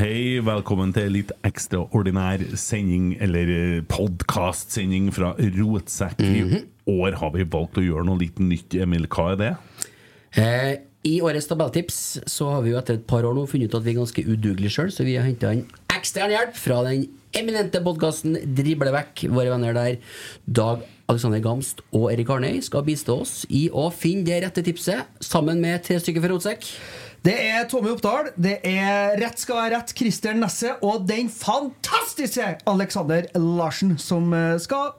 Hei, velkommen til litt ekstraordinær sending, eller podkastsending fra Rotsekk. I år har vi valgt å gjøre noe litt nytt. Emil, hva er det? Eh, I årets tabelltips så har vi jo etter et par år nå funnet ut at vi er ganske udugelige sjøl, så vi har henta inn ekstern hjelp fra den eminente podkasten Driblevekk. Våre venner der, Dag Alexander Gamst og Erik Arnøy, skal bistå oss i å finne det rette tipset, sammen med tre stykker fra Rotsekk. Det er Tommy Oppdal, det er Rett skal være rett, Christer Nesse og den fantastiske Alexander Larsen som eh, skal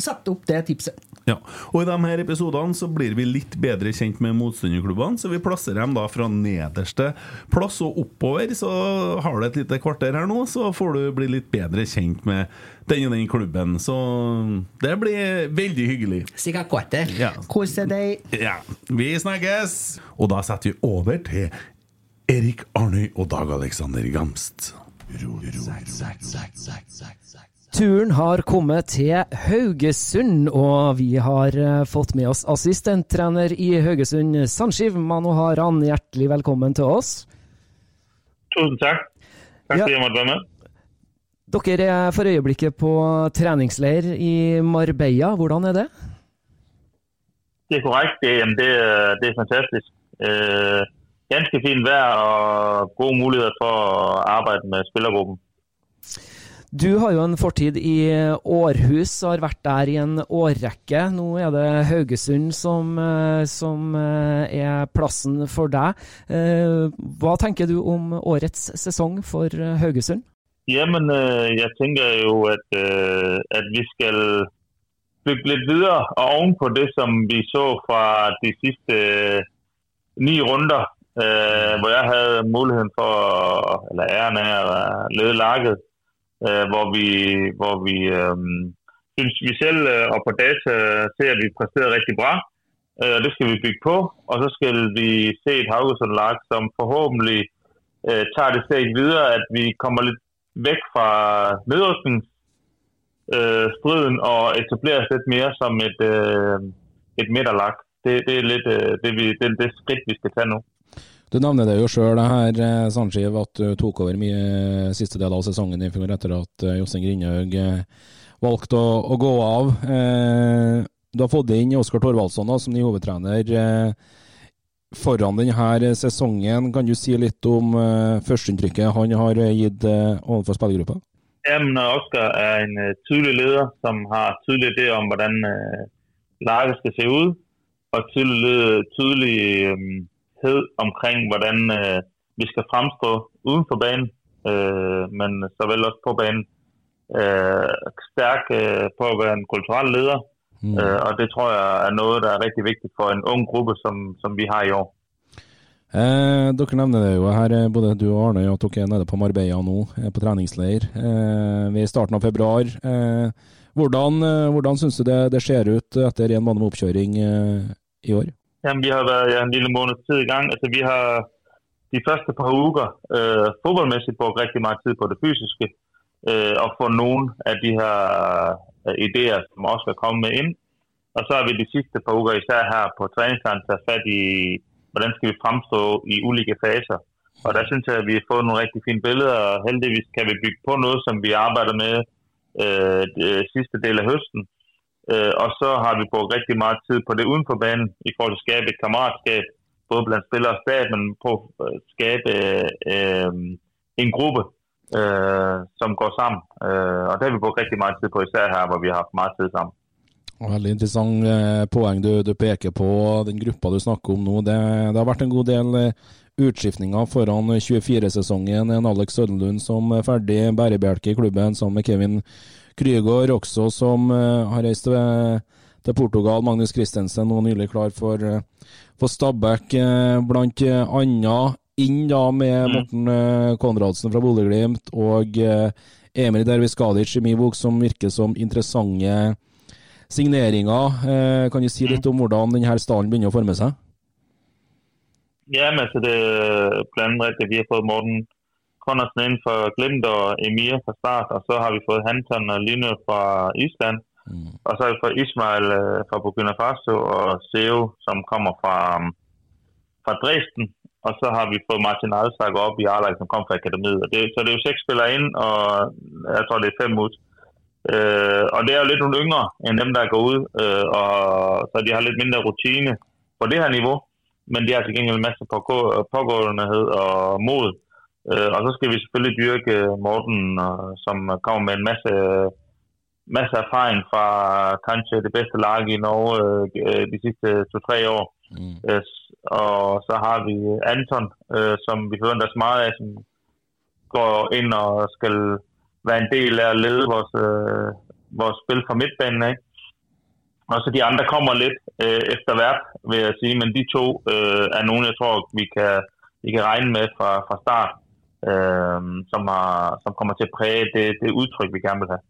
sette opp det tipset. Ja, og I de her episodene så blir vi litt bedre kjent med motstanderklubbene, så vi plasserer dem da fra nederste plass og oppover. Så har du et lite kvarter her nå, så får du bli litt bedre kjent med den og den klubben. Så det blir veldig hyggelig. Sikkert kvarter. Ja. Kos deg. Ja, vi snakkes! Og da setter vi over til Erik Arnøy og Dag Alexander Gamst. Turen har kommet til Haugesund, og vi har eh, fått med oss assistenttrener i Haugesund, Sandshiv Mano Haran. Hjertelig velkommen til oss. Tusen takk. Takk Ja. for at jeg måtte være med. Dere er for øyeblikket på treningsleir i Marbella. Hvordan er det? Det er korrekt. Det, det, er- det er fantastisk. Øh, ganske fint vejr og gode muligheder for at arbejde med spillergruppen. Du har jo en fortid i eh, Århus og har vært der i en årrekke. Nå er det Haugesund som, eh, som eh, er plassen for deg. Eh, Hva tenker du om årets sesong for Haugesund? Jamen, jeg tænker jo, at, at vi skal bygge lidt videre og ovenpå det, som vi så fra de sidste ni runder, hvor jeg havde muligheden for, eller æren af at lede laget, øh, hvor vi, hvor vi øh, synes vi selv øh, og på data ser, at vi præsterer rigtig bra. Øh, det skal vi bygge på, og så skal vi se et Haugesund-lag, som forhåbentlig øh, tager det steg videre, at vi kommer lidt væk fra nedrykningsstriden øh, striden og etableres lidt mere som et, øh, et midterlag. Det, det er lidt øh, det, vi, det, det skridt, vi skal tage nu. Du nevner det jo sjøl her, eh, Sandskiv, at du tok over mye eh, siste del av sesongen i fjor etter at eh, Jostein Grindhaug valgte å, å gå av. Eh, Du har fått inn Oskar Thorvaldsson som ny hovedtrener foran denne sesongen. Kan du si litt om førsteinntrykket han har gitt overfor spillergruppa? Jamen, Oscar er en tydelig leder, som har tydelige ideer om, hvordan laget skal se ut. og tydelig, øhm, tydelighed omkring, hvordan øh, vi skal fremstå uden for banen, øh, men såvel også på banen. Øh, stærk øh, på at være en kulturel leder, Mm. øh, og det tror jeg er noget, der er rigtig vigtigt for en ung gruppe, som, som vi har i år. Eh, dere nevner det jo her, både du og Arne, at dere er nede på Marbella nå, eh, på treningsleir. Eh, vi er i starten av februar. Eh, Hvordan, eh, hvordan syns du det, det ser ut etter en måned med oppkjøring eh, i år? Jamen, vi har været ja, en lille måned tid i gang. Altså, vi har de første par uger øh, fodboldmæssigt brugt rigtig meget tid på det fysiske, øh, og få nogle af de her øh, idéer, som også er kommet med ind. Og så har vi de sidste par uger, især her på træningslejren, taget fat i, hvordan skal vi fremstå i ulike faser. Og der synes jeg, at vi har fået nogle rigtig fine billeder, og heldigvis kan vi bygge på noget, som vi arbejder med øh, det sidste del af høsten. Øh, og så har vi brugt rigtig meget tid på det uden for banen, i forhold til at skabe et kammeratskab, både blandt spillere og stat, men på at skabe øh, en gruppe, øh, som går sammen. Øh, og det har vi brugt rigtig meget tid på, især her, hvor vi har haft meget tid sammen. Veldig interessant eh, poeng du, du, peker på, den gruppa du snakker om nå. Det, det har vært en god del eh, utskiftninger foran 24-sesongen. En Alex Sødenlund som er ferdig bærebjelke i klubben, sammen med Kevin Krygård også, som eh, har reist til, til Portugal. Magnus Christensen nå nylig klar for, for Stabæk, blant annet. Inn da med mm. Morten Konradsen fra Bodø-Glimt og Emil Derviskadic i min bok, som virker som interessante signeringer. Eh, kan du si litt om hvordan denne stallen begynner å forme seg? Ja, men altså det andet at vi har fået Morten Conradsen ind for Glimt og Emir fra start, og så har vi fået Hanton og Line fra Island, mm. og så har vi fået Ismail øh, fra Burkina Faso og Seo, som kommer fra, fra Dresden, og så har vi fået Martin Alsak op i Arleik, som kom fra akademiet. Og det, så det er jo seks spillere ind, og jeg tror, det er fem ud. Øh, og det er jo lidt nogle yngre end dem, der går ud, øh, og, så de har lidt mindre rutine på det her niveau, men de har til gengæld en masse pågåendehed og mod. Øh, og så skal vi selvfølgelig dyrke Morten, øh, som kommer med en masse, masse erfaring fra kanskje det bedste lag i Norge øh, de sidste to-tre år. Mm. Øh, og så har vi Anton, øh, som vi forventer os meget af, som går ind og skal være en del af at lede vores, øh, vores spil fra midtbanen af. Og så de andre kommer lidt øh, efter hvert, vil jeg sige, men de to øh, er nogen, jeg tror, vi kan, vi kan regne med fra, fra start, øh, som, har, som kommer til at præge det, det udtryk, vi gerne vil have.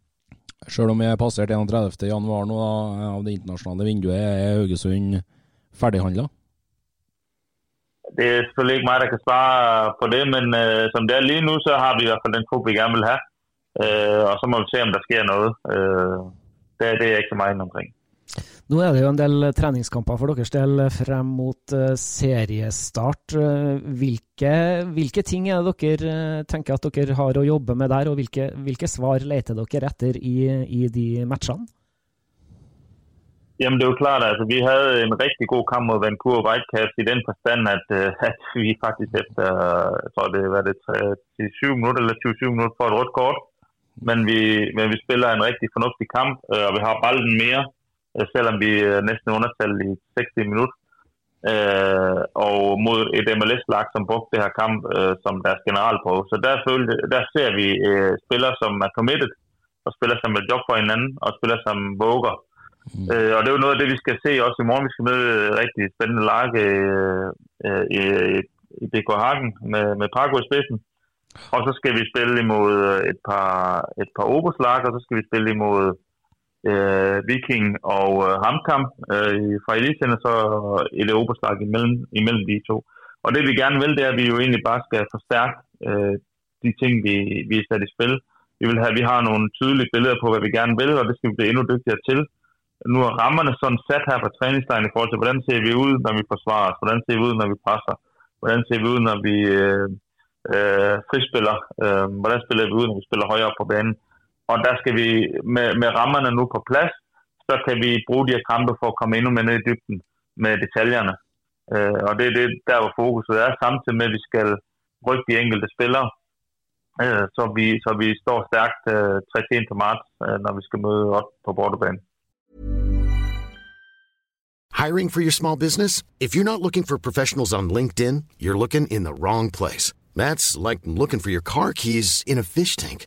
Selv om jeg er passert 31. januar nå av det internasjonale vinduet, er Haugesund ferdighandla? Det er selvfølgelig ikke mig, der kan svare på det, men øh, som det er lige nu, så har vi i hvert fald den trup, vi gerne vil have. Øh, og så må vi se, om der sker noget. Øh, det, det er jeg ikke så meget omkring. Nå er det jo en del treningskamper for deres del frem mot eh, seriestart. Eh, hvilke, hvilke, ting er det dere eh, tenker at dere har å jobbe med der, og hvilke, hvilke svar leter dere etter i, i de matchene? Jamen det er jo klart, altså vi havde en rigtig god kamp mod Vancouver Whitecaps i den forstand, at, at vi faktisk efter, jeg tror det var det 27 minutter eller 27 minutter får et rødt kort, men vi, men vi spiller en rigtig fornuftig kamp, og vi har bolden mere, selvom vi er næsten undertal i 60 minutter. Øh, og mod et MLS-lag, som brugte det her kamp øh, som deres på. Så der, følte, der ser vi øh, spillere, som er committed, og spillere, som vil job for hinanden, og spillere, som våger. Mm. Øh, og det er jo noget af det, vi skal se også i morgen. Vi skal møde et rigtig spændende lag øh, øh, i, i BK Hagen med, med Parko i spidsen. Og så skal vi spille imod øh, et par, et par Oberslag, og så skal vi spille imod øh, Viking og øh, Hamkam øh, fra Elitien, og så et Oberslag imellem, imellem de to. Og det vi gerne vil, det er, at vi jo egentlig bare skal forstærke øh, de ting, vi, vi er sat i spil. Vi, vil have, vi har nogle tydelige billeder på, hvad vi gerne vil, og det skal vi blive endnu dygtigere til. Nu er rammerne sådan sat her på træningslejen i forhold til, hvordan ser vi ud, når vi forsvarer os, hvordan ser vi ud, når vi presser, hvordan ser vi ud, når vi... Øh, øh, frispiller. Øh, hvordan spiller vi ud, når vi spiller højere op på banen? Og der skal vi med, med rammerne nu på plads, så kan vi bruge de her kampe for at komme endnu mere ned i dybden med detaljerne. Øh, og det er det, der hvor fokuset er, samtidig med, at vi skal rykke de enkelte spillere, øh, så, vi, så vi står stærkt øh, 3 marts, øh, når vi skal møde op på bordebanen. Hiring for your small business? If you're not looking for professionals on LinkedIn, you're looking in the wrong place. That's like looking for your car keys in a fish tank.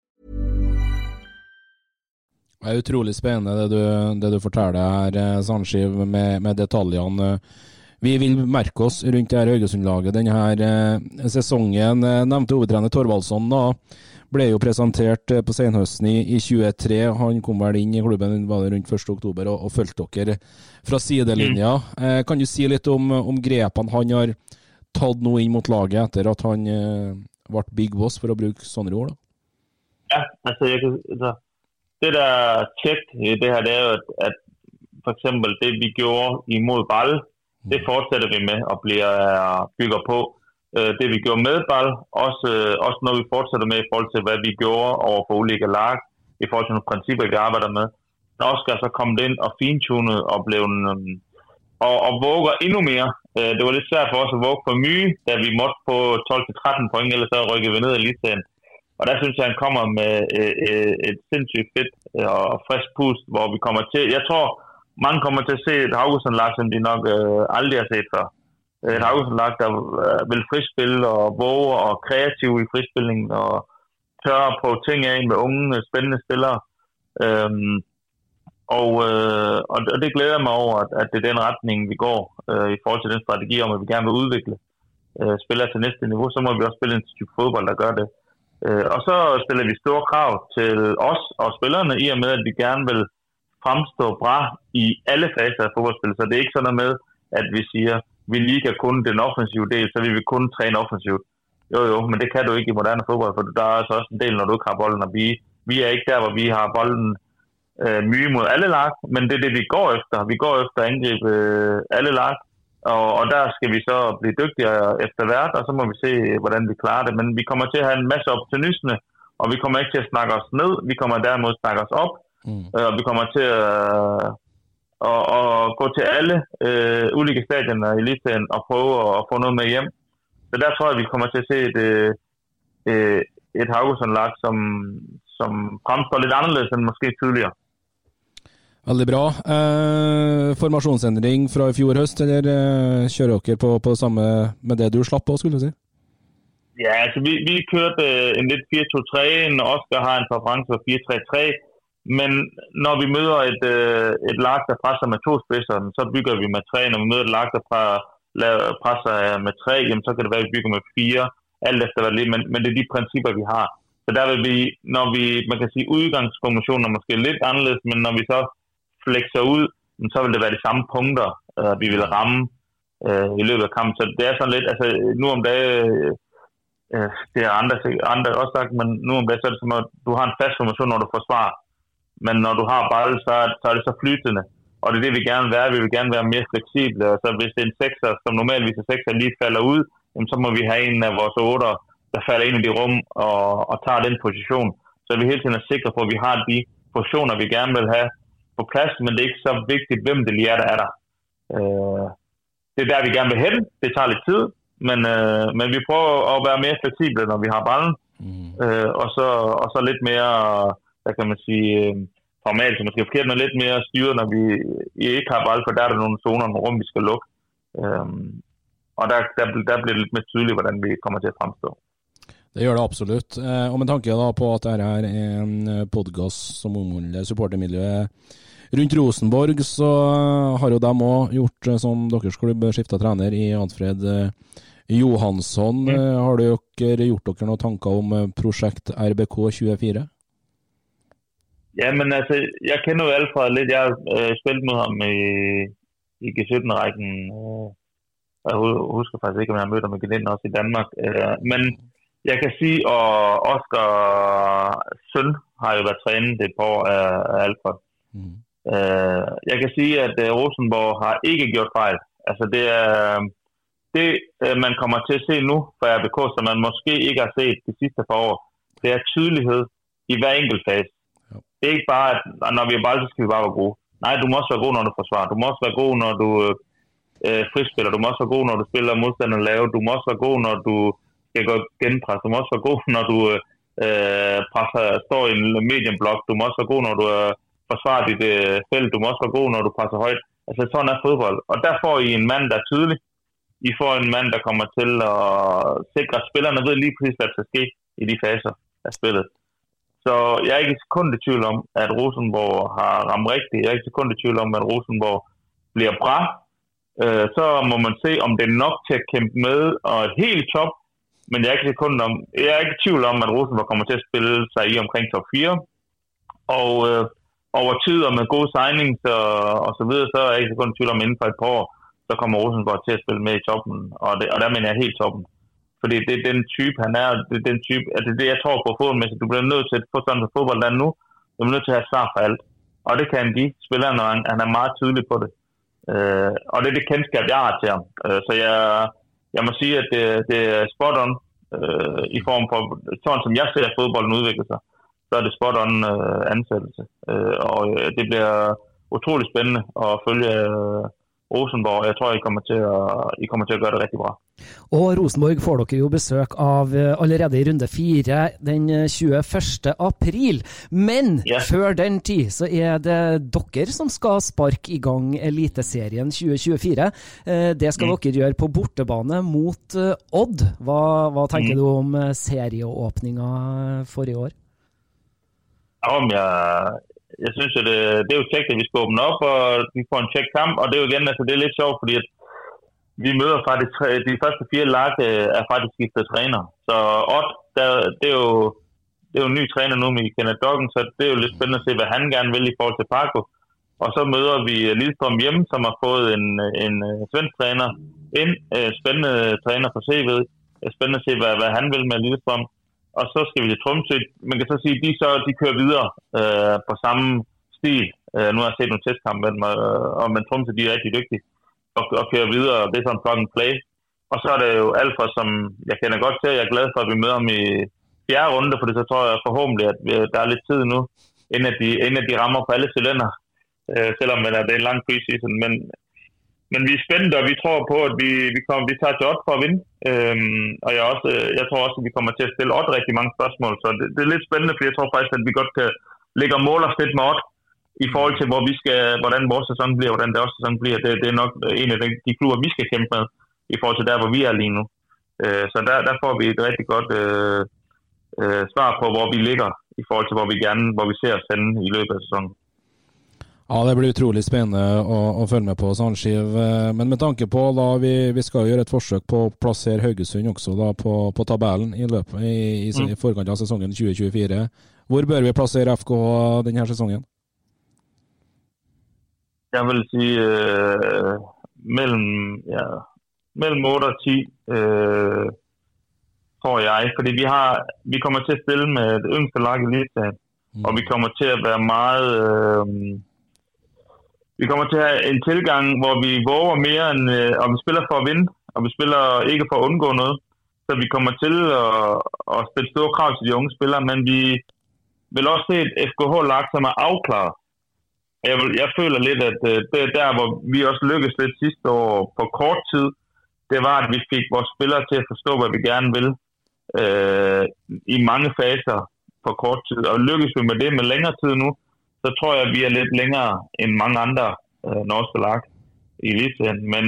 Det er utrolig spennende det du, det du forteller her, eh, Sandskiv, med, med detaljene. Vi vil merke oss rundt det her Haugesund-laget denne her, eh, sesongen. Eh, Nevnte hovedtrener Thorvaldsson da, ble jo presentert på senhøsten i, i 23. Han kom vel inn i klubben var det rundt 1. oktober og, og fulgte dere fra sidelinja. Eh, kan du si litt om, om grepene han har tatt nå inn mot laget etter at han eh, ble big boss, for å bruke sånne ord? da? Ja, altså, jeg altså det der er tjek i det her, det er jo, at, at for eksempel det, vi gjorde imod Ball, det fortsætter vi med og bliver bygger på. Øh, Det vi gjorde med Ball, også, øh, også når vi fortsætter med i forhold til, hvad vi gjorde over for ulike lag, i forhold til nogle principper, vi arbejder med. Men Oscar så kom ind og fintunet og blev øhm, og, og våger endnu mere. Øh, Det var lidt svært for os at våge for mye, da vi måtte på 12-13 point, ellers så rykkede vi ned i listaen. Og der synes jeg, han kommer med øh, øh et sindssygt fedt øh, og frisk pust, hvor vi kommer til... Jeg tror, mange kommer til at se et Haugesund-lag, som de nok øh, aldrig har set før. Et Haugesund-lag, der øh, vil frispille og våge og kreativ i frispillingen og tør at prøve ting af med unge, spændende spillere. Øhm, og, øh, og og det glæder jeg mig over, at, at det er den retning, vi går øh, i forhold til den strategi om, at vi gerne vil udvikle øh, spillere til næste niveau. Så må vi også spille en type fodbold, der gør det. Øh, Øh, og så stiller vi store krav til os og spillerne i og med, at vi gerne vil fremstå bra i alle faser af fodboldspillet. Så det er ikke sådan noget med, at vi siger, vi liker kun den offensive del, så vi vil kun træne offensivt. Jo jo, men det kan du ikke i moderne fodbold, for der er altså også en del, når du ikke har bolden, og vi, vi er ikke der, hvor vi har bolden øh, mye mod alle lag, men det er det, vi går efter. Vi går efter at angribe øh, alle lag, og, og der skal vi så blive dygtigere efter hvert, og så må vi se, hvordan vi klarer det. Men vi kommer til at have en masse opportunisme, og vi kommer ikke til at snakke os ned, vi kommer derimod at snakke os op, Mm. øh, og vi kommer til at, at, at gå til alle øh, ulike stadioner i listaen og prøve at, at få noget med hjem. Så der tror jeg, vi kommer til at se et, øh, øh, et Haugesund-lag, som, som fremstår lidt anderledes end måske tidligere. Veldig bra. Eh, formasjonsendring fra i fjor høst, eller eh, kjører dere på, på samme med det du slapp på, skulle du si? Ja, altså vi, vi kørte eh, en litt 4-2-3, når Oskar har en preferanse for 4-3-3. Men når vi møder et, eh, et lag, som presser med to spisser, så bygger vi med tre. Når vi møder et lag, som presser eh, med tre, jamen, så kan det være, at vi bygger med fire. Alt efter hvad det er, men, men det er de principper, vi har. Så der vil vi, når vi, man kan sige, udgangsformationen er måske lidt anderledes, men når vi så flexer ud, så vil det være de samme punkter, øh, vi vil ramme øh, i løbet af kampen. Så det er sådan lidt, altså nu om dagen, øh, øh, det er andre, andre også sagt, men nu om dagen, så er det som at du har en fast formation, når du forsvarer. Men når du har bold, så, så er det så flytende. Og det er det, vi gerne vil være. Vi vil gerne være mere fleksible. Og så hvis det er en sekser, som normalvis er sekser, lige falder ud, jamen, så må vi have en af vores otter, der falder ind i det rum og, og tager den position. Så vi hele tiden er sikre på, at vi har de positioner, vi gerne vil have på plads, men det er ikke så vigtigt, hvem det lige er, der er der. Øh, det er der, vi gerne vil hen. Det tager lidt tid, men, øh, men vi prøver at være mere fleksible, når vi har ballen. Mm. Øh, og, så, og så lidt mere, hvad kan man sige, øh, format, som måske er forkert, men lidt mere styret, når vi ikke har bold, for der er der nogle zoner, nogle rum, vi skal lukke. Øhm, og der, der, der bliver det lidt mere tydeligt, hvordan vi kommer til at fremstå. Det gjør det absolutt. Eh, og med tanke da på at dette er en podkast som omhandler supportermiljøet rundt Rosenborg, så har jo de òg gjort, eh, som deres klubb, skifta trener i Anfred eh, Johansson. Eh, Har dere gjort dere noen tanker om eh, prosjekt RBK 24? Ja, men altså, jeg kender jo Alfred lidt. Jeg har øh, spillet med ham i, i G17-rækken. Øh, og jeg hu- husker faktisk ikke, om jeg har mødt ham igen også i Danmark. Øh, men jeg kan sige, og Oscar søn har jo været trænet et par år af, af Alfred. Mm. Øh, jeg kan sige, at øh, Rosenborg har ikke gjort fejl. Altså det er det, øh, man kommer til at se nu for RBK, som man måske ikke har set de sidste par år. Det er tydelighed i hver enkelt fase. Det er ikke bare, at når vi er bolde, så skal vi bare være gode. Nej, du må også være god, når du forsvarer. Du må også være god, når du øh, frispiller. Du må også være god, når du spiller modstanderen lave. Du må også være god, når du skal gå genpres. Du må også være god, når du øh, presser, står i en mediumblok. Du må også være god, når du øh, forsvare dit øh, felt. Du må også være god, når du passer højt. Altså sådan er fodbold. Og der får I en mand, der er tydelig. I får en mand, der kommer til at sikre, at spillerne ved lige præcis, hvad der skal ske i de faser af spillet. Så jeg er ikke et sekund i tvivl om, at Rosenborg har ramt rigtigt. Jeg er ikke et sekund i tvivl om, at Rosenborg bliver bra. Øh, så må man se, om det er nok til at kæmpe med og et helt top. Men jeg er ikke, sekund om, jeg er ikke i tvivl om, at Rosenborg kommer til at spille sig i omkring top 4. Og øh, over tid og med gode signings og, og så videre, så er jeg ikke så kun tvivl om, inden for et par år, så kommer Rosenborg til at spille med i toppen. Og, det, og der mener jeg helt toppen. Fordi det er den type, han er. Det er den type, altså det, jeg tror på fodboldmæssigt. Du bliver nødt til at få sådan en fodboldland nu. Du bliver nødt til at have svar for alt. Og det kan han give spilleren, når han, han er meget tydelig på det. Øh, og det er det kendskab, jeg har til ham. Øh, så jeg, jeg må sige, at det, det er spot on øh, i form for, sådan som jeg ser fodbolden udvikle sig, så er det spot on øh, ansættelse. Øh, og øh, det bliver utrolig spændende at følge øh, Rosenborg. Jeg tror, I kommer, til at, I kommer til at gøre det rigtig bra. Og Rosenborg får dere jo besøk av eh, allerede i runde fire den 21. april. Men Ja. før den tid så er det dere som skal sparke i gang Eliteserien 2024. Eh, Det skal Mm. dere gjøre på bortebane mot eh, Odd. Hva, hva tenker Mm. du om eh, serieåpninga for i år? Om jeg, jeg synes, at det, det er jo tjek, at vi skal åbne op, og vi får en tjek kamp, og det er jo igen, altså det er lidt sjovt, fordi at vi møder faktisk, de første fire lag øh, er faktisk skiftet træner. Så Odd, der, det er jo det er jo en ny træner nu med Kenneth Doggen, så det er jo lidt spændende at se, hvad han gerne vil i forhold til Paco. Og så møder vi øh, Lidstrøm hjemme, som har fået en, en svensk træner ind. Spændende træner for CV'et. Spændende at se, hvad, hvad han vil med Lidstrøm. Og så skal vi til Tromsø. Man kan så sige, at de, så, de kører videre øh, på samme stil. Øh, nu har jeg set nogle testkampe med dem, øh, og men Tromsø de er rigtig dygtige og, og kører videre. Det er sådan plug and play. Og så er det jo Alfa, som jeg kender godt til. Jeg er glad for, at vi møder ham i fjerde runde, for så tror jeg forhåbentlig, at vi, der er lidt tid nu, inden at de, inden at de rammer på alle cylinder. Øh, selvom at øh, det er en lang preseason. Men, men vi er spændte, og vi tror på, at vi, vi, kommer, vi tager til Odd for at vinde. Øhm, og jeg, også, øh, jeg tror også, at vi kommer til at stille Odd rigtig mange spørgsmål. Så det, det er lidt spændende, for jeg tror faktisk, at vi godt kan lægge og måle os lidt med Odd i forhold til, hvor vi skal, hvordan vores sæson bliver, hvordan deres sæson bliver. Det, det er nok øh, en af de, de klubber, vi skal kæmpe med, i forhold til der, hvor vi er lige nu. Øh, så der, der får vi et rigtig godt øh, øh, svar på, hvor vi ligger, i forhold til, hvor vi gerne, hvor vi ser os henne i løbet af sæsonen. Ja, Det blir utrolig spennende å, å følge med på Sandskiv. Eh, Men med tanke på da vi, vi skal gjøre et forsøk på å plassere Haugesund også da på, på tabellen i, løpet, i, i, Mm. i forkant av sesongen 2024. Hvor bør vi plassere FK denne sesongen? Jeg vil sige øh, mellem, ja, mellem 8 og 10, øh, tror jeg. Fordi vi, har, vi kommer til at stille med det yngste lag i ligaen, mm. og vi kommer til at være meget vi kommer til at have en tilgang, hvor vi våger mere, end, øh, og vi spiller for at vinde, og vi spiller ikke for at undgå noget. Så vi kommer til at, at stille store krav til de unge spillere, men vi vil også se et FKH-lag, som er afklaret. Jeg, vil, jeg føler lidt, at øh, det er der, hvor vi også lykkedes lidt sidste år på kort tid, det var, at vi fik vores spillere til at forstå, hvad vi gerne vil øh, i mange faser på kort tid. Og lykkes vi med det med længere tid nu, så tror jeg, at vi er lidt længere end mange andre øh, norske lag i eliten. Men,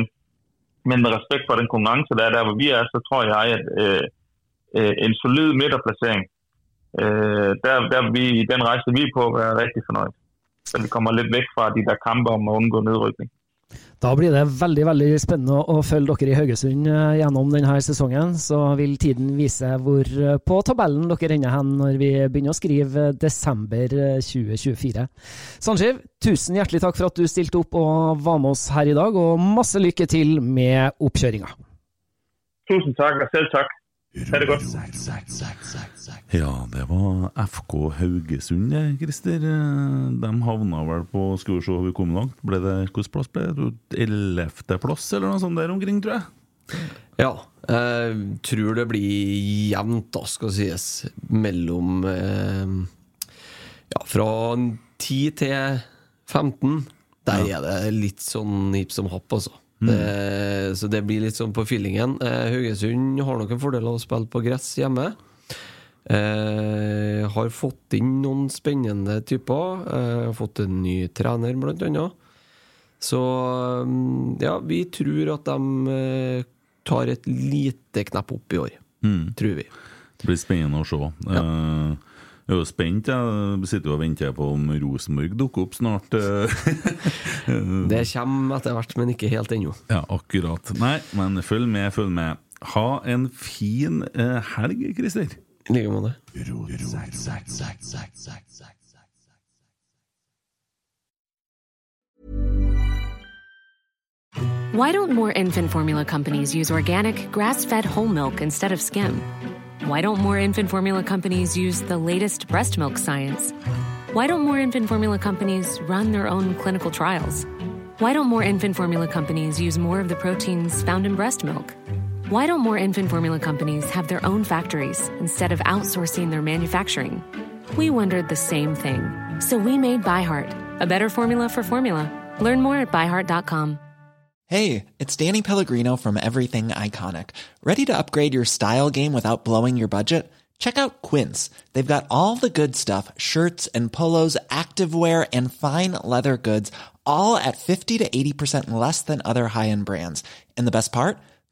men med respekt for den konkurrence, der er der, hvor vi er, så tror jeg, at øh, øh, en solid midterplacering, øh, der, der vi, i den rejse, vi er på, er rigtig fornøjet. Så vi kommer lidt væk fra de der kampe om at undgå nedrykning. Da blir det veldig veldig spennende å følge dere i Haugesund eh, gjennom denne sesongen. Så vil tiden vise hvor eh, på tabellen dere ender hen når vi begynner å skrive desember eh, 2024. Sanjiv, tusen hjertelig takk for at du stilte opp og var med oss her i dag, og masse lykke til med oppkjøringa. Tusind tak, og selv tak. Ha' det godt. Ja, det var FK Haugesund, Christer. Eh, De havna vel på Skal vi se, vi kom langt. Ble det Hvilken plass ble det? Ellevteplass, eller noe sånt der omkring, tror jeg. Ja. Jeg tror det blir jevnt, da, skal sies, mellom eh, Ja, fra 10 til 15. Der er det litt sånn hipp som happ, altså. Mm. Det, så det blir litt sånn på feelingen. Eh, Haugesund har nok en fordel av å spille på gress hjemme. Eh, har fått inn noen spennende typer. Eh, har fått en ny trener, blant annet. Så mm, ja, vi tror at de eh, tar et lite knepp opp i år. Mm. Tror vi. Det blir spennende å se. Eh, Jeg er jo spent. Jeg sitter og venter på om Rosenborg dukker opp snart. eh. Det kommer etter hvert, men ikke helt ennå. Ja, akkurat. Nei, men følg med, følg med. Ha en fin eh, helg, Christer. Why don't more infant formula companies use organic, grass fed whole milk instead of skim? Why don't more infant formula companies use the latest breast milk science? Why don't more infant formula companies run their own clinical trials? Why don't more infant formula companies use more of the proteins found in breast milk? Why don't more infant formula companies have their own factories instead of outsourcing their manufacturing? We wondered the same thing. So we made ByHeart, a better formula for formula. Learn more at byheart.com. Hey, it's Danny Pellegrino from Everything Iconic. Ready to upgrade your style game without blowing your budget? Check out Quince. They've got all the good stuff shirts and polos, activewear, and fine leather goods, all at 50 to 80% less than other high end brands. And the best part?